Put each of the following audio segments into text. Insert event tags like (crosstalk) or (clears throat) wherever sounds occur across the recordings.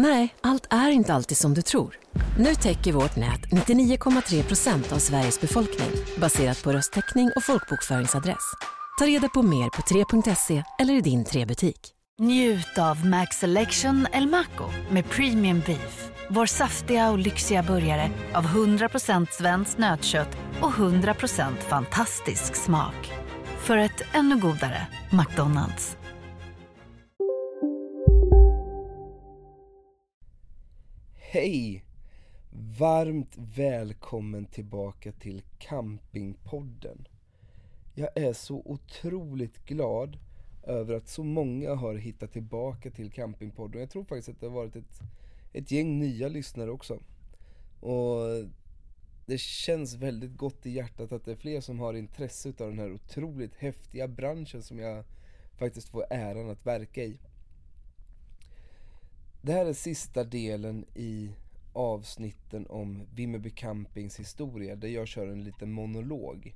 Nej, allt är inte alltid som du tror. Nu täcker vårt nät 99,3 procent av Sveriges befolkning baserat på röstteckning och folkbokföringsadress. Ta reda på mer på 3.se eller i din 3-butik. Njut av Max Selection El Maco med Premium Beef. Vår saftiga och lyxiga burgare av 100% svenskt nötkött och 100% fantastisk smak. För ett ännu godare McDonalds. Hej! Varmt välkommen tillbaka till Campingpodden. Jag är så otroligt glad över att så många har hittat tillbaka till Campingpodden. Jag tror faktiskt att det har varit ett, ett gäng nya lyssnare också. Och det känns väldigt gott i hjärtat att det är fler som har intresse av den här otroligt häftiga branschen som jag faktiskt får äran att verka i. Det här är sista delen i avsnitten om Vimmerby Campings historia där jag kör en liten monolog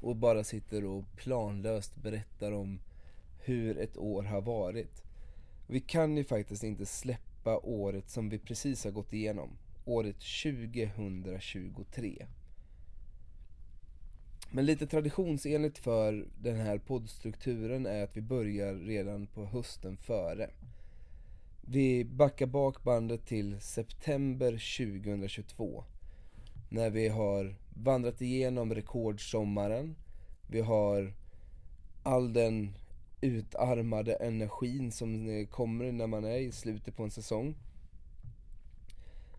och bara sitter och planlöst berättar om hur ett år har varit. Vi kan ju faktiskt inte släppa året som vi precis har gått igenom, året 2023. Men lite traditionsenligt för den här poddstrukturen är att vi börjar redan på hösten före. Vi backar bak bandet till september 2022 När vi har vandrat igenom rekordsommaren. Vi har all den utarmade energin som eh, kommer när man är i slutet på en säsong.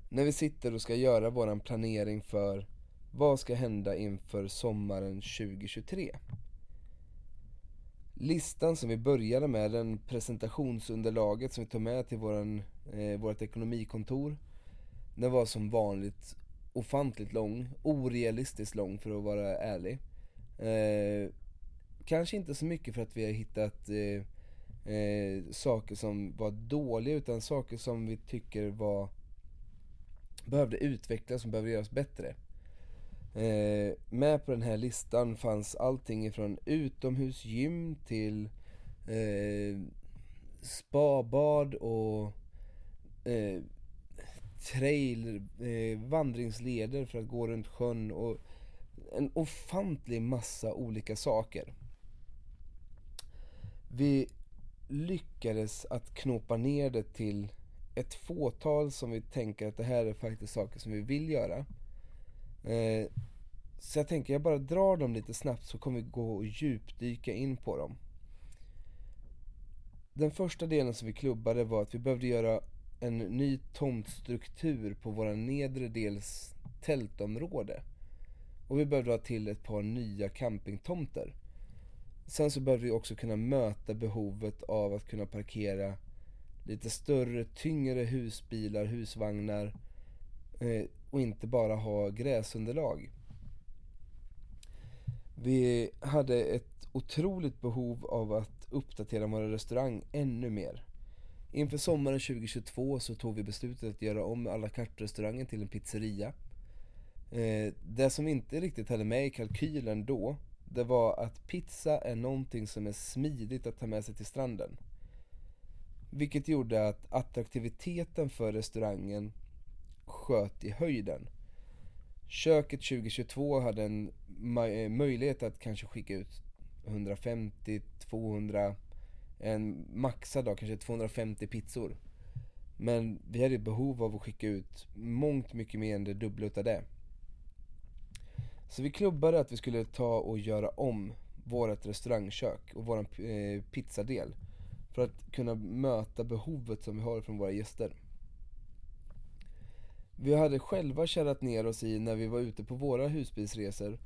När vi sitter och ska göra våran planering för vad ska hända inför sommaren 2023 Listan som vi började med, den presentationsunderlaget som vi tog med till våran, eh, vårt ekonomikontor Den var som vanligt ofantligt lång, orealistiskt lång för att vara ärlig. Eh, Kanske inte så mycket för att vi har hittat eh, eh, saker som var dåliga utan saker som vi tycker var behövde utvecklas, som behövde göras bättre. Eh, med på den här listan fanns allting ifrån utomhusgym till eh, spabad och eh, trail, eh, vandringsleder för att gå runt sjön och en ofantlig massa olika saker. Vi lyckades att knåpa ner det till ett fåtal som vi tänker att det här är faktiskt saker som vi vill göra. Eh, så jag tänker jag bara drar dem lite snabbt så kommer vi gå och djupdyka in på dem. Den första delen som vi klubbade var att vi behövde göra en ny tomtstruktur på våra nedre dels tältområde. Och vi behövde ha till ett par nya campingtomter. Sen så behövde vi också kunna möta behovet av att kunna parkera lite större, tyngre husbilar, husvagnar eh, och inte bara ha gräsunderlag. Vi hade ett otroligt behov av att uppdatera vår restaurang ännu mer. Inför sommaren 2022 så tog vi beslutet att göra om alla kartrestaurangen till en pizzeria. Eh, det som vi inte riktigt hade med i kalkylen då, det var att pizza är någonting som är smidigt att ta med sig till stranden. Vilket gjorde att attraktiviteten för restaurangen sköt i höjden. Köket 2022 hade en eh, möjlighet att kanske skicka ut 150, 200, en maxad dag kanske 250 pizzor. Men vi hade behov av att skicka ut mångt mycket mer än det dubbla utav det. Så vi klubbade att vi skulle ta och göra om vårt restaurangkök och vår eh, pizzadel. För att kunna möta behovet som vi har från våra gäster. Vi hade själva kärrat ner oss i, när vi var ute på våra husbilsresor,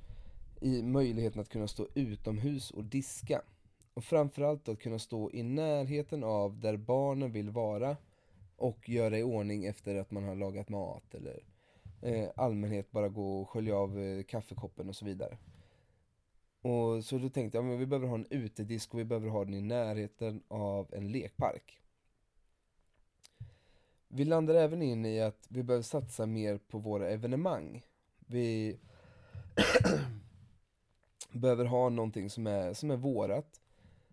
i möjligheten att kunna stå utomhus och diska. Och framförallt att kunna stå i närheten av där barnen vill vara och göra i ordning efter att man har lagat mat eller eh, allmänhet bara gå och skölja av eh, kaffekoppen och så vidare. Och så då tänkte jag, men vi behöver ha en utedisk och vi behöver ha den i närheten av en lekpark. Vi landar även in i att vi behöver satsa mer på våra evenemang. Vi (clears throat) behöver ha någonting som är, som är vårat.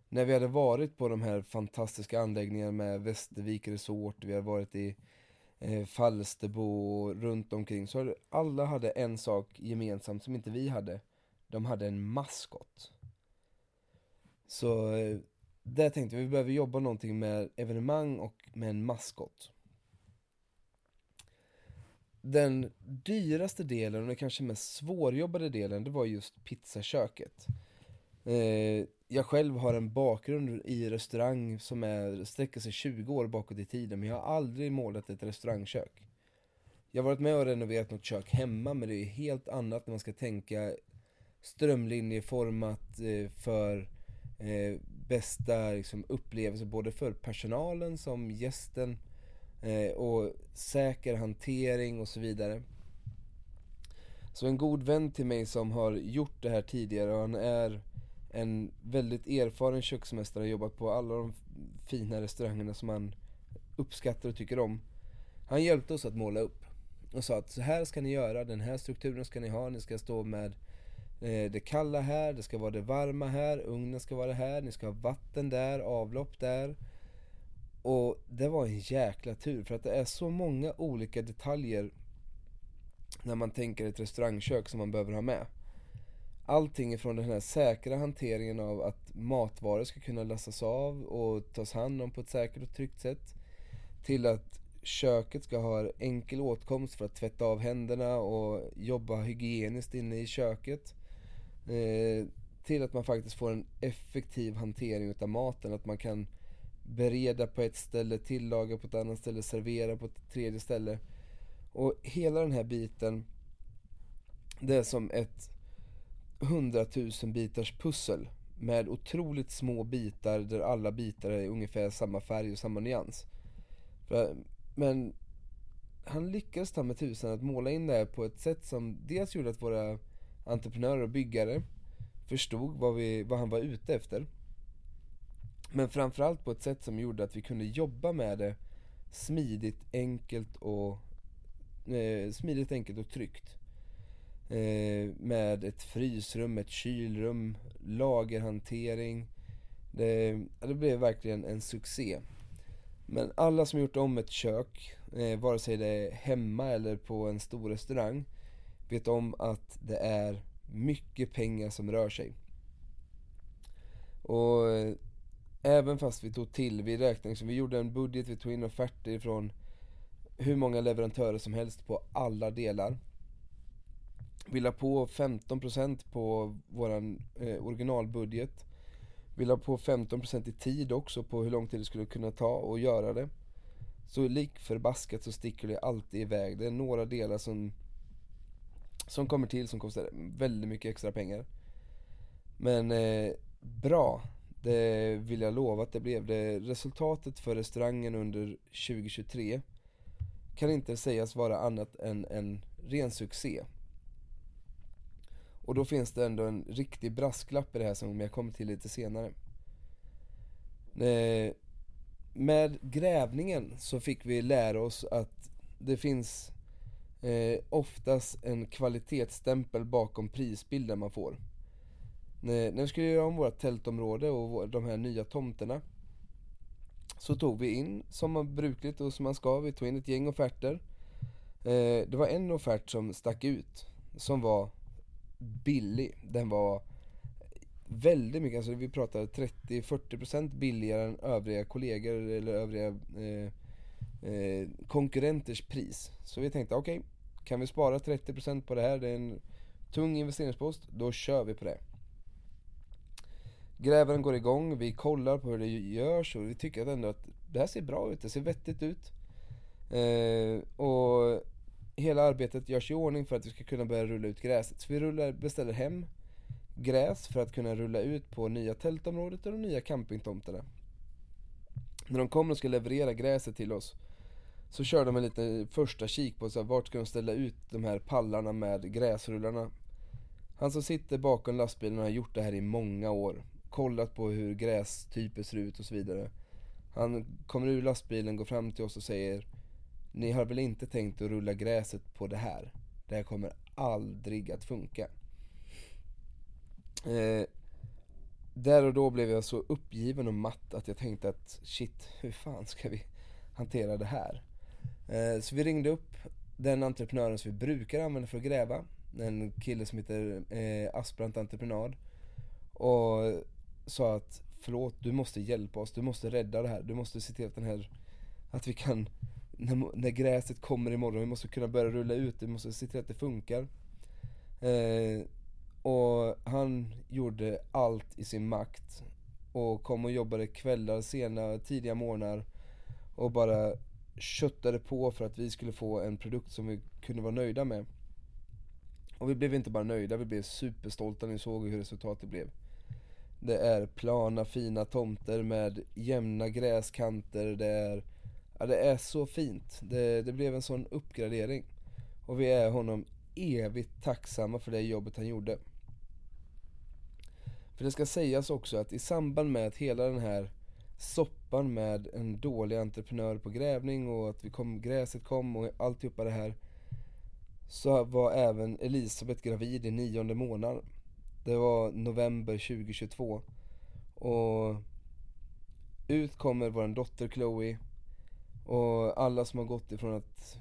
När vi hade varit på de här fantastiska anläggningarna med Västervik Resort, vi har varit i eh, Falsterbo och runt omkring, så hade, alla hade en sak gemensamt som inte vi hade. De hade en maskot. Så eh, där tänkte vi, vi behöver jobba någonting med evenemang och med en maskot. Den dyraste delen och den kanske mest svårjobbade delen, det var just pizzaköket. Eh, jag själv har en bakgrund i restaurang som är, sträcker sig 20 år bakåt i tiden, men jag har aldrig målat ett restaurangkök. Jag har varit med och renoverat något kök hemma, men det är helt annat när man ska tänka strömlinjeformat eh, för eh, bästa liksom, upplevelse både för personalen som gästen eh, Eh, och säker hantering och så vidare. Så en god vän till mig som har gjort det här tidigare och han är en väldigt erfaren köksmästare, har jobbat på alla de fina restaurangerna som han uppskattar och tycker om. Han hjälpte oss att måla upp och sa att så här ska ni göra, den här strukturen ska ni ha, ni ska stå med eh, det kalla här, det ska vara det varma här, ugnen ska vara här, ni ska ha vatten där, avlopp där. Och det var en jäkla tur för att det är så många olika detaljer när man tänker ett restaurangkök som man behöver ha med. Allting ifrån den här säkra hanteringen av att matvaror ska kunna lastas av och tas hand om på ett säkert och tryggt sätt till att köket ska ha enkel åtkomst för att tvätta av händerna och jobba hygieniskt inne i köket. Eh, till att man faktiskt får en effektiv hantering utav maten, att man kan bereda på ett ställe, tillaga på ett annat ställe, servera på ett tredje ställe. Och hela den här biten, det är som ett hundratusen bitars pussel med otroligt små bitar där alla bitar är ungefär samma färg och samma nyans. Men han lyckades ta med tusan att måla in det här på ett sätt som dels gjorde att våra entreprenörer och byggare förstod vad, vi, vad han var ute efter. Men framförallt på ett sätt som gjorde att vi kunde jobba med det smidigt, enkelt och eh, smidigt, enkelt och tryggt. Eh, med ett frysrum, ett kylrum, lagerhantering. Det, det blev verkligen en succé. Men alla som gjort om ett kök, eh, vare sig det är hemma eller på en stor restaurang, vet om att det är mycket pengar som rör sig. Och eh, även fast vi tog till, vi räknade, liksom, vi gjorde en budget, vi tog in offerter från hur många leverantörer som helst på alla delar. Vi la på 15% på våran eh, originalbudget. Vi la på 15% i tid också på hur lång tid det skulle kunna ta att göra det. Så lik förbaskat så sticker det alltid iväg. Det är några delar som, som kommer till som kostar väldigt mycket extra pengar. Men eh, bra, det vill jag lova att det blev. Det, resultatet för restaurangen under 2023 kan inte sägas vara annat än en ren succé. Och då finns det ändå en riktig brasklapp i det här som jag kommer till lite senare. Eh, med grävningen så fick vi lära oss att det finns eh, oftast en kvalitetsstämpel bakom prisbilden man får. När, när vi skulle göra om vårt tältområde och de här nya tomterna så tog vi in, som man brukligt och som man ska, vi tog in ett gäng offerter. Eh, det var en offert som stack ut, som var billig. Den var väldigt mycket, alltså vi pratade 30-40% billigare än övriga kollegor eller övriga eh, eh, konkurrenters pris. Så vi tänkte okej, okay, kan vi spara 30% på det här, det är en tung investeringspost, då kör vi på det. Grävaren går igång, vi kollar på hur det görs och vi tycker ändå att det här ser bra ut, det ser vettigt ut. Eh, och hela arbetet görs i ordning för att vi ska kunna börja rulla ut gräset. Så vi rullar, beställer hem gräs för att kunna rulla ut på nya tältområdet och de nya campingtomterna. När de kommer och ska leverera gräset till oss Så kör de en liten första kik på så här, vart ska de ställa ut de här pallarna med gräsrullarna. Han som sitter bakom lastbilen har gjort det här i många år. Kollat på hur grästyper ser ut och så vidare. Han kommer ur lastbilen, går fram till oss och säger Ni har väl inte tänkt att rulla gräset på det här? Det här kommer aldrig att funka. Eh, där och då blev jag så uppgiven och matt att jag tänkte att shit, hur fan ska vi hantera det här? Eh, så vi ringde upp den entreprenören som vi brukar använda för att gräva. En kille som heter eh, Asprant Entreprenad. Och sa att förlåt, du måste hjälpa oss, du måste rädda det här, du måste se till att den här, att vi kan, när, när gräset kommer imorgon, vi måste kunna börja rulla ut, vi måste se till att det funkar. Eh, och han gjorde allt i sin makt och kom och jobbade kvällar, sena, tidiga morgnar och bara köttade på för att vi skulle få en produkt som vi kunde vara nöjda med. Och vi blev inte bara nöjda, vi blev superstolta när vi såg hur resultatet blev. Det är plana fina tomter med jämna gräskanter, det är, ja, det är så fint. Det, det blev en sån uppgradering. Och vi är honom evigt tacksamma för det jobbet han gjorde. För det ska sägas också att i samband med att hela den här soppan med en dålig entreprenör på grävning och att vi kom, gräset kom och alltihopa det här så var även Elisabeth gravid i nionde månaden. Det var november 2022 och ut kommer vår dotter Chloe och alla som har gått ifrån att,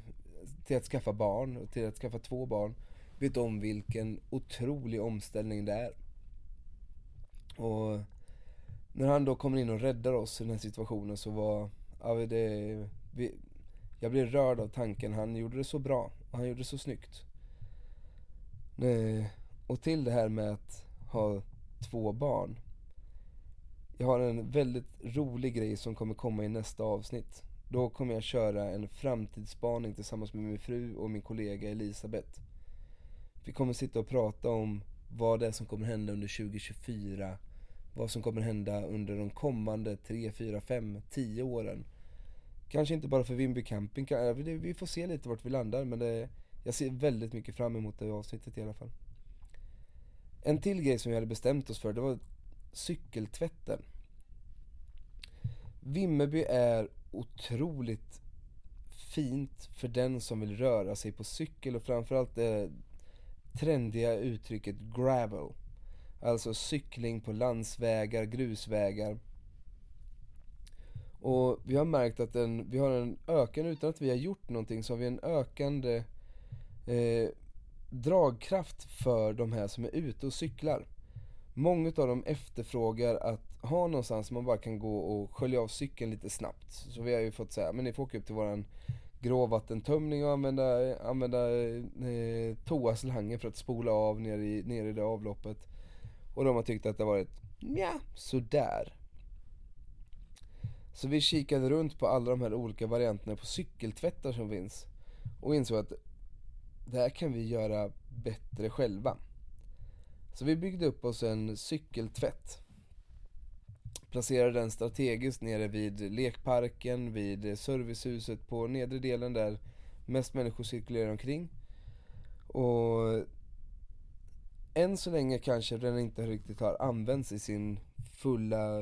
till att skaffa barn, till att skaffa två barn vet om vilken otrolig omställning det är. Och när han då kommer in och räddar oss i den här situationen så var, ja det, vi, jag blev rörd av tanken, han gjorde det så bra och han gjorde det så snyggt. Nej, och till det här med att ha två barn. Jag har en väldigt rolig grej som kommer komma i nästa avsnitt. Då kommer jag köra en framtidsspaning tillsammans med min fru och min kollega Elisabeth. Vi kommer sitta och prata om vad det är som kommer hända under 2024 vad som kommer hända under de kommande 3, 4, 5, 10 åren. Kanske inte bara för Vimby camping, vi får se lite vart vi landar men det, jag ser väldigt mycket fram emot det avsnittet i alla fall. En till grej som vi hade bestämt oss för, det var cykeltvätten. Vimmerby är otroligt fint för den som vill röra sig på cykel och framförallt det trendiga uttrycket gravel. Alltså cykling på landsvägar, grusvägar. Och vi har märkt att en, vi har en ökande, utan att vi har gjort någonting, så har vi en ökande eh, dragkraft för de här som är ute och cyklar. Många av dem efterfrågar att ha någonstans man bara kan gå och skölja av cykeln lite snabbt. Så vi har ju fått säga, men ni får åka upp till våran gråvattentömning och använda, använda eh, toaslangen för att spola av ner i, ner i det avloppet. Och de har tyckt att det varit, ja, sådär. Så vi kikade runt på alla de här olika varianterna på cykeltvättar som finns. Och insåg att det här kan vi göra bättre själva. Så vi byggde upp oss en cykeltvätt. Placerade den strategiskt nere vid lekparken, vid servicehuset på nedre delen där mest människor cirkulerar omkring. Och än så länge kanske den inte riktigt har använts i sin fulla...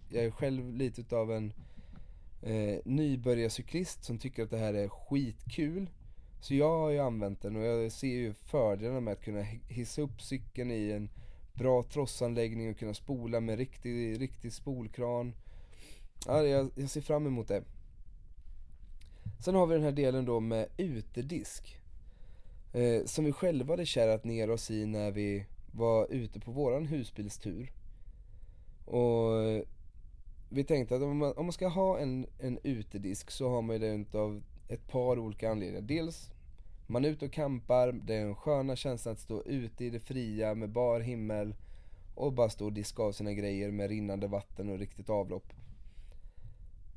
Jag är själv lite utav en eh, nybörjarcyklist som tycker att det här är skitkul. Så jag har ju använt den och jag ser ju fördelarna med att kunna hissa upp cykeln i en bra trossanläggning och kunna spola med riktig, riktig spolkran. Ja, jag, jag ser fram emot det. Sen har vi den här delen då med utedisk. Eh, som vi själva hade kärat ner oss i när vi var ute på våran husbilstur. Och vi tänkte att om man, om man ska ha en, en utedisk så har man ju det av ett par olika anledningar. Dels man är ute och campar, det är en sköna känsla att stå ute i det fria med bar himmel och bara stå och diska av sina grejer med rinnande vatten och riktigt avlopp.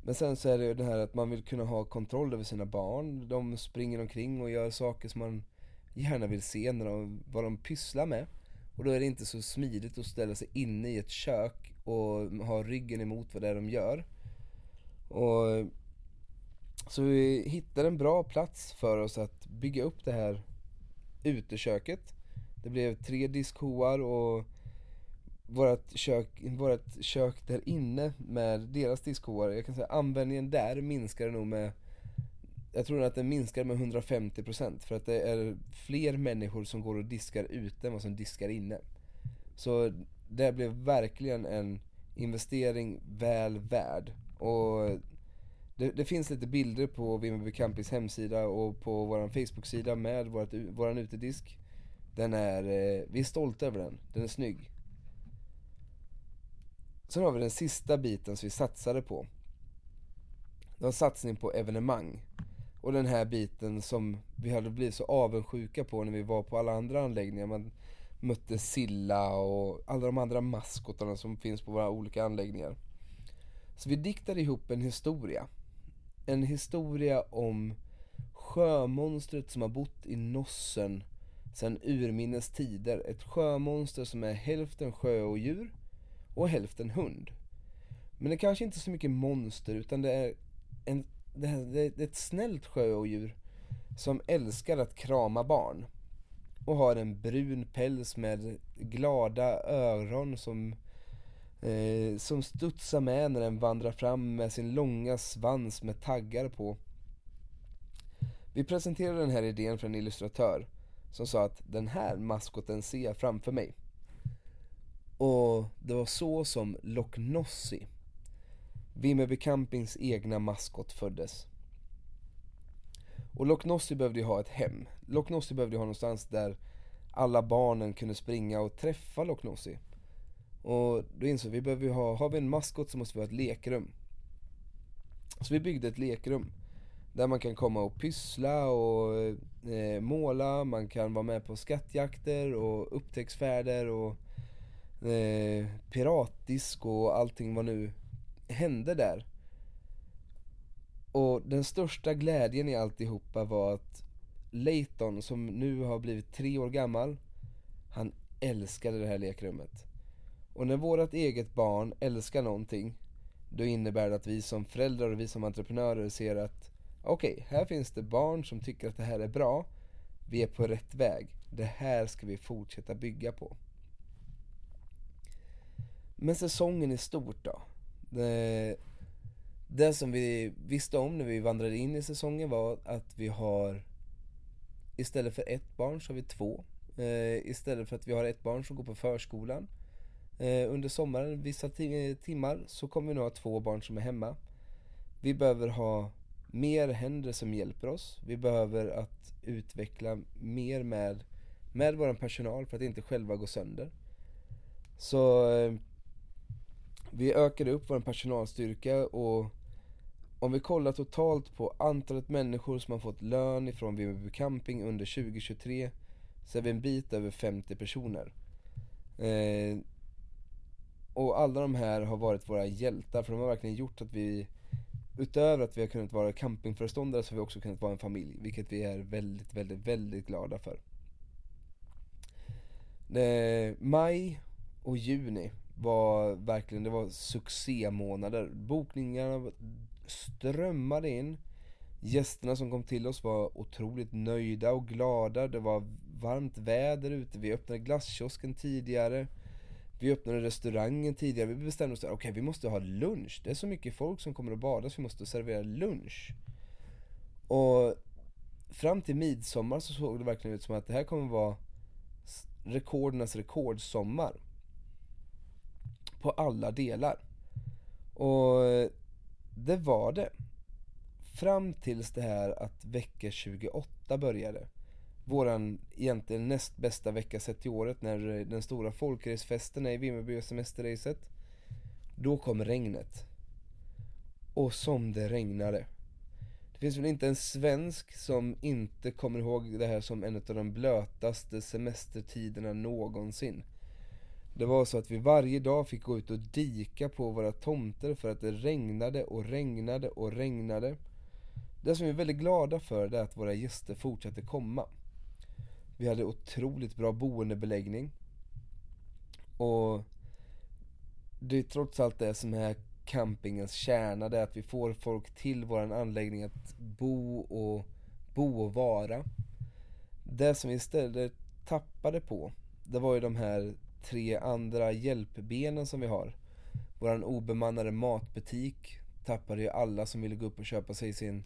Men sen så är det ju det här att man vill kunna ha kontroll över sina barn. De springer omkring och gör saker som man gärna vill se när de, vad de pysslar med. Och då är det inte så smidigt att ställa sig inne i ett kök och har ryggen emot vad det är de gör. Och så vi hittade en bra plats för oss att bygga upp det här uteköket. Det blev tre diskhoar och vårt kök, vårat kök där inne med deras diskhoar, jag kan säga användningen där minskade nog med jag tror att den minskar med 150% för att det är fler människor som går och diskar ute än vad som diskar inne. Så det blev verkligen en investering väl värd. Och det, det finns lite bilder på Vimmerby Campings hemsida och på vår Facebook-sida med vårt, våran utedisk. Den är, eh, vi är stolta över den, den är snygg. Sen har vi den sista biten som vi satsade på. Det var en satsning på evenemang. Och den här biten som vi hade blivit så avundsjuka på när vi var på alla andra anläggningar. Man mötte Silla och alla de andra maskotarna som finns på våra olika anläggningar. Så vi diktade ihop en historia. En historia om sjömonstret som har bott i Nossen sedan urminnes tider. Ett sjömonster som är hälften sjöodjur och hälften hund. Men det är kanske inte är så mycket monster utan det är, en, det är, det är ett snällt sjöodjur som älskar att krama barn. Och har en brun päls med glada öron som, eh, som studsar med när den vandrar fram med sin långa svans med taggar på. Vi presenterade den här idén för en illustratör som sa att den här maskoten ser jag framför mig. Och det var så som Loch Nossi, Vimmerby Campings egna maskot, föddes. Och Loch Nossi behövde ju ha ett hem. Loch Nossi behövde ju ha någonstans där alla barnen kunde springa och träffa Loch Nossi. Och då insåg vi, behöver ha, har vi en maskot så måste vi ha ett lekrum. Så vi byggde ett lekrum. Där man kan komma och pyssla och eh, måla, man kan vara med på skattjakter och upptäcktsfärder och eh, piratdisk och allting vad nu hände där. Och den största glädjen i alltihopa var att Layton som nu har blivit tre år gammal, han älskade det här lekrummet. Och när vårt eget barn älskar någonting, då innebär det att vi som föräldrar och vi som entreprenörer ser att okej, okay, här finns det barn som tycker att det här är bra, vi är på rätt väg, det här ska vi fortsätta bygga på. Men säsongen i stort då? Det, det som vi visste om när vi vandrade in i säsongen var att vi har Istället för ett barn så har vi två. Eh, istället för att vi har ett barn som går på förskolan eh, under sommaren vissa timmar så kommer vi nu ha två barn som är hemma. Vi behöver ha mer händer som hjälper oss. Vi behöver att utveckla mer med, med vår personal för att inte själva gå sönder. Så eh, vi ökade upp vår personalstyrka och om vi kollar totalt på antalet människor som har fått lön ifrån Vimmerby Camping under 2023 så är vi en bit över 50 personer. Eh, och alla de här har varit våra hjältar för de har verkligen gjort att vi Utöver att vi har kunnat vara campingföreståndare så har vi också kunnat vara en familj, vilket vi är väldigt, väldigt, väldigt glada för. Eh, maj och juni var verkligen, det var succémånader. Bokningarna strömmade in. Gästerna som kom till oss var otroligt nöjda och glada. Det var varmt väder ute. Vi öppnade glasskiosken tidigare. Vi öppnade restaurangen tidigare, vi bestämde oss okej okay, vi måste ha lunch. Det är så mycket folk som kommer att bada så vi måste servera lunch. Och fram till midsommar så såg det verkligen ut som att det här kommer vara rekordernas rekordsommar. På alla delar. Och det var det. Fram tills det här att vecka 28 började. Våran egentligen näst bästa vecka sett i året när den stora folkracefesten är i Vimmerby och semesterracet. Då kom regnet. Och som det regnade. Det finns väl inte en svensk som inte kommer ihåg det här som en av de blötaste semestertiderna någonsin. Det var så att vi varje dag fick gå ut och dika på våra tomter för att det regnade och regnade och regnade. Det som vi är väldigt glada för är att våra gäster fortsatte komma. Vi hade otroligt bra boendebeläggning. Och det är trots allt det som är campingens kärna, det är att vi får folk till vår anläggning att bo och, bo och vara. Det som vi istället tappade på, det var ju de här tre andra hjälpbenen som vi har. Våran obemannade matbutik tappade ju alla som ville gå upp och köpa sig sin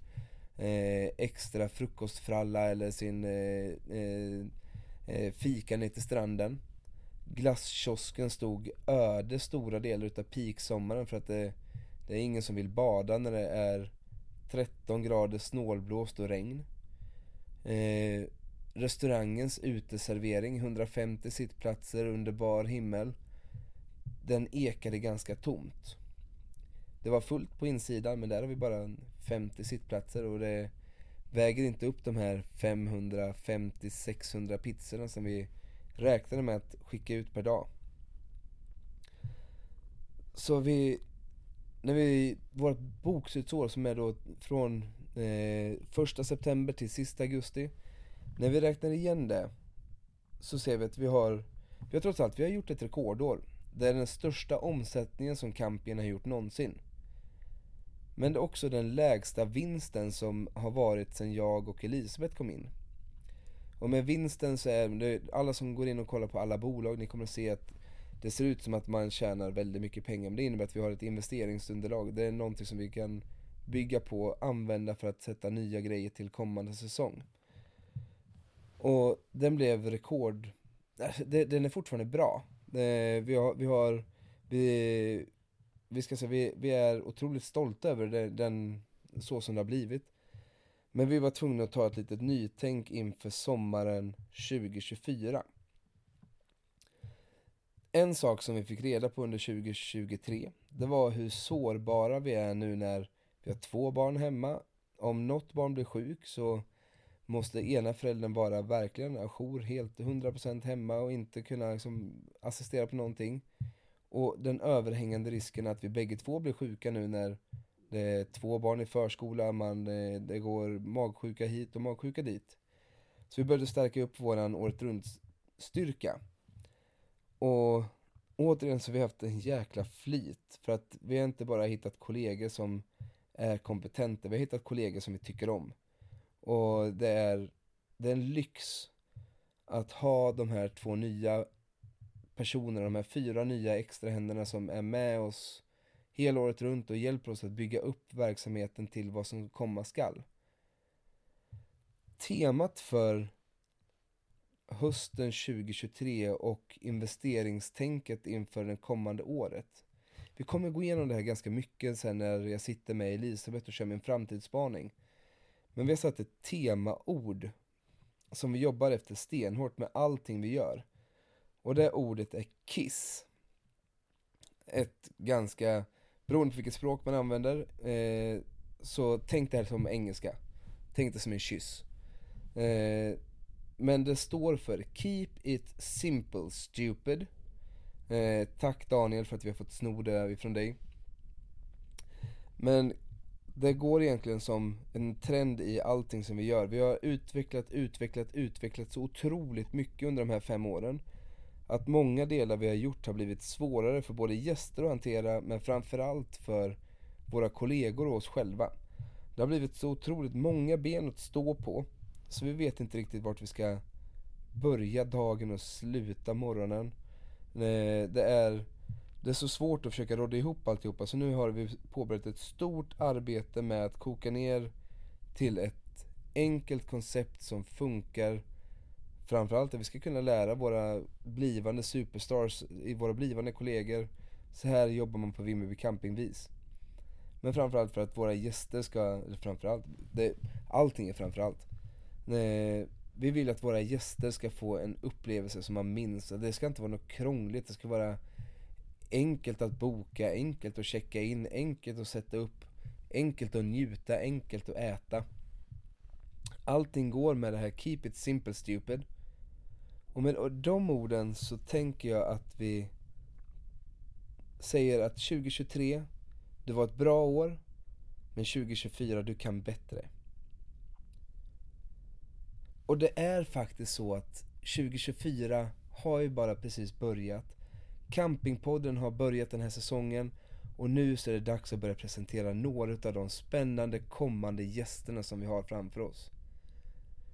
eh, extra frukostfralla eller sin eh, eh, eh fika ner till stranden. Glasskiosken stod öde stora delar utav peaksommaren för att det, det är ingen som vill bada när det är 13 grader snålblåst och regn. Eh, restaurangens uteservering, 150 sittplatser under bar himmel. Den ekade ganska tomt. Det var fullt på insidan men där har vi bara 50 sittplatser och det väger inte upp de här 550-600 pizzorna som vi räknade med att skicka ut per dag. Så vi, när vi, vårt bokslutsår som är då från eh, första september till sista augusti. När vi räknar igen det så ser vi att vi har, vi har trots allt, vi har gjort ett rekordår. Det är den största omsättningen som Campion har gjort någonsin. Men det är också den lägsta vinsten som har varit sedan jag och Elisabeth kom in. Och med vinsten så är det, alla som går in och kollar på alla bolag, ni kommer att se att det ser ut som att man tjänar väldigt mycket pengar. Men det innebär att vi har ett investeringsunderlag. Det är någonting som vi kan bygga på och använda för att sätta nya grejer till kommande säsong. Och den blev rekord, alltså, den är fortfarande bra. Eh, vi har, vi har, vi, vi ska säga, vi, vi är otroligt stolta över den, den, så som det har blivit. Men vi var tvungna att ta ett litet nytänk inför sommaren 2024. En sak som vi fick reda på under 2023, det var hur sårbara vi är nu när vi har två barn hemma. Om något barn blir sjuk så måste ena föräldern vara verkligen ajour, helt 100% hemma och inte kunna liksom assistera på någonting. Och den överhängande risken att vi bägge två blir sjuka nu när det är två barn i förskola, man, eh, det går magsjuka hit och magsjuka dit. Så vi började stärka upp våran året runt styrka. Och återigen så har vi haft en jäkla flit. För att vi har inte bara hittat kollegor som är kompetenta, vi har hittat kollegor som vi tycker om. Och det är, det är en lyx att ha de här två nya personerna, de här fyra nya extra händerna som är med oss hela året runt och hjälper oss att bygga upp verksamheten till vad som komma skall. Temat för hösten 2023 och investeringstänket inför det kommande året. Vi kommer gå igenom det här ganska mycket sen när jag sitter med Elisabeth och kör min framtidsspaning. Men vi har satt ett temaord som vi jobbar efter stenhårt med allting vi gör. Och det ordet är KISS. Ett ganska beroende på vilket språk man använder, eh, så tänk det här som engelska. Tänk det som en kyss. Eh, men det står för Keep it simple stupid. Eh, tack Daniel för att vi har fått sno det ifrån dig. Men det går egentligen som en trend i allting som vi gör. Vi har utvecklat, utvecklat, utvecklat så otroligt mycket under de här fem åren att många delar vi har gjort har blivit svårare för både gäster att hantera men framförallt för våra kollegor och oss själva. Det har blivit så otroligt många ben att stå på så vi vet inte riktigt vart vi ska börja dagen och sluta morgonen. Eh, det är, det är så svårt att försöka råda ihop alltihopa så nu har vi påbörjat ett stort arbete med att koka ner till ett enkelt koncept som funkar Framförallt att vi ska kunna lära våra blivande superstars, våra blivande kollegor Så här jobbar man på Vimmerby campingvis. Men framförallt för att våra gäster ska, eller framförallt, det, allting är framförallt. Eh, vi vill att våra gäster ska få en upplevelse som man minns, det ska inte vara något krångligt, det ska vara enkelt att boka, enkelt att checka in, enkelt att sätta upp, enkelt att njuta, enkelt att äta Allting går med det här Keep it simple stupid och med de orden så tänker jag att vi säger att 2023, det var ett bra år, men 2024, du kan bättre. Och det är faktiskt så att 2024 har ju bara precis börjat. Campingpodden har börjat den här säsongen och nu så är det dags att börja presentera några av de spännande kommande gästerna som vi har framför oss.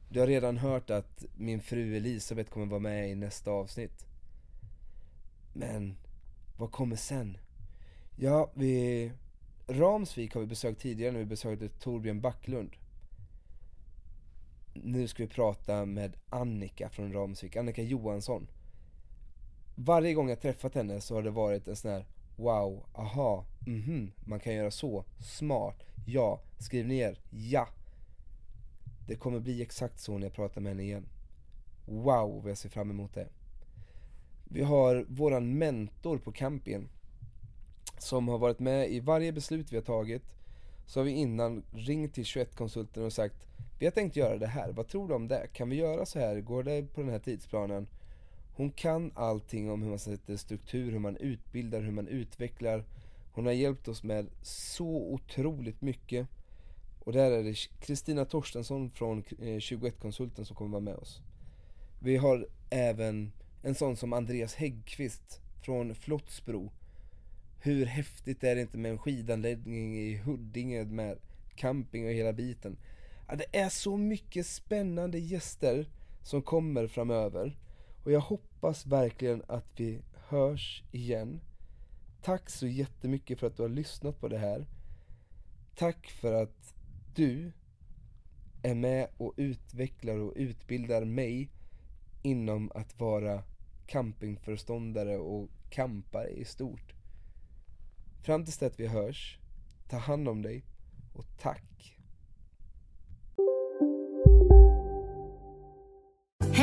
Du har redan hört att min fru Elisabeth kommer vara med i nästa avsnitt. Men, vad kommer sen? Ja, vi... Ramsvik har vi besökt tidigare när vi besökte Torbjörn Backlund. Nu ska vi prata med Annika från Ramsvik, Annika Johansson. Varje gång jag träffat henne så har det varit en sån här Wow, aha, mhm, man kan göra så, smart, ja, skriv ner, ja det kommer bli exakt så när jag pratar med henne igen. Wow vad jag ser fram emot det. Vi har våran mentor på campingen. Som har varit med i varje beslut vi har tagit. Så har vi innan ringt till 21-konsulten och sagt Vi har tänkt göra det här, vad tror du om det? Kan vi göra så här? Går det på den här tidsplanen? Hon kan allting om hur man sätter struktur, hur man utbildar, hur man utvecklar Hon har hjälpt oss med så otroligt mycket och där är det Kristina Torstensson från eh, 21-konsulten som kommer vara med oss. Vi har även en sån som Andreas Häggqvist från Flottsbro. Hur häftigt är det inte med en skidanläggning i Huddinge med camping och hela biten. Ja, det är så mycket spännande gäster som kommer framöver. Och jag hoppas verkligen att vi hörs igen. Tack så jättemycket för att du har lyssnat på det här. Tack för att du är med och utvecklar och utbildar mig inom att vara campingföreståndare och campare i stort. Fram tills att vi hörs, ta hand om dig och tack!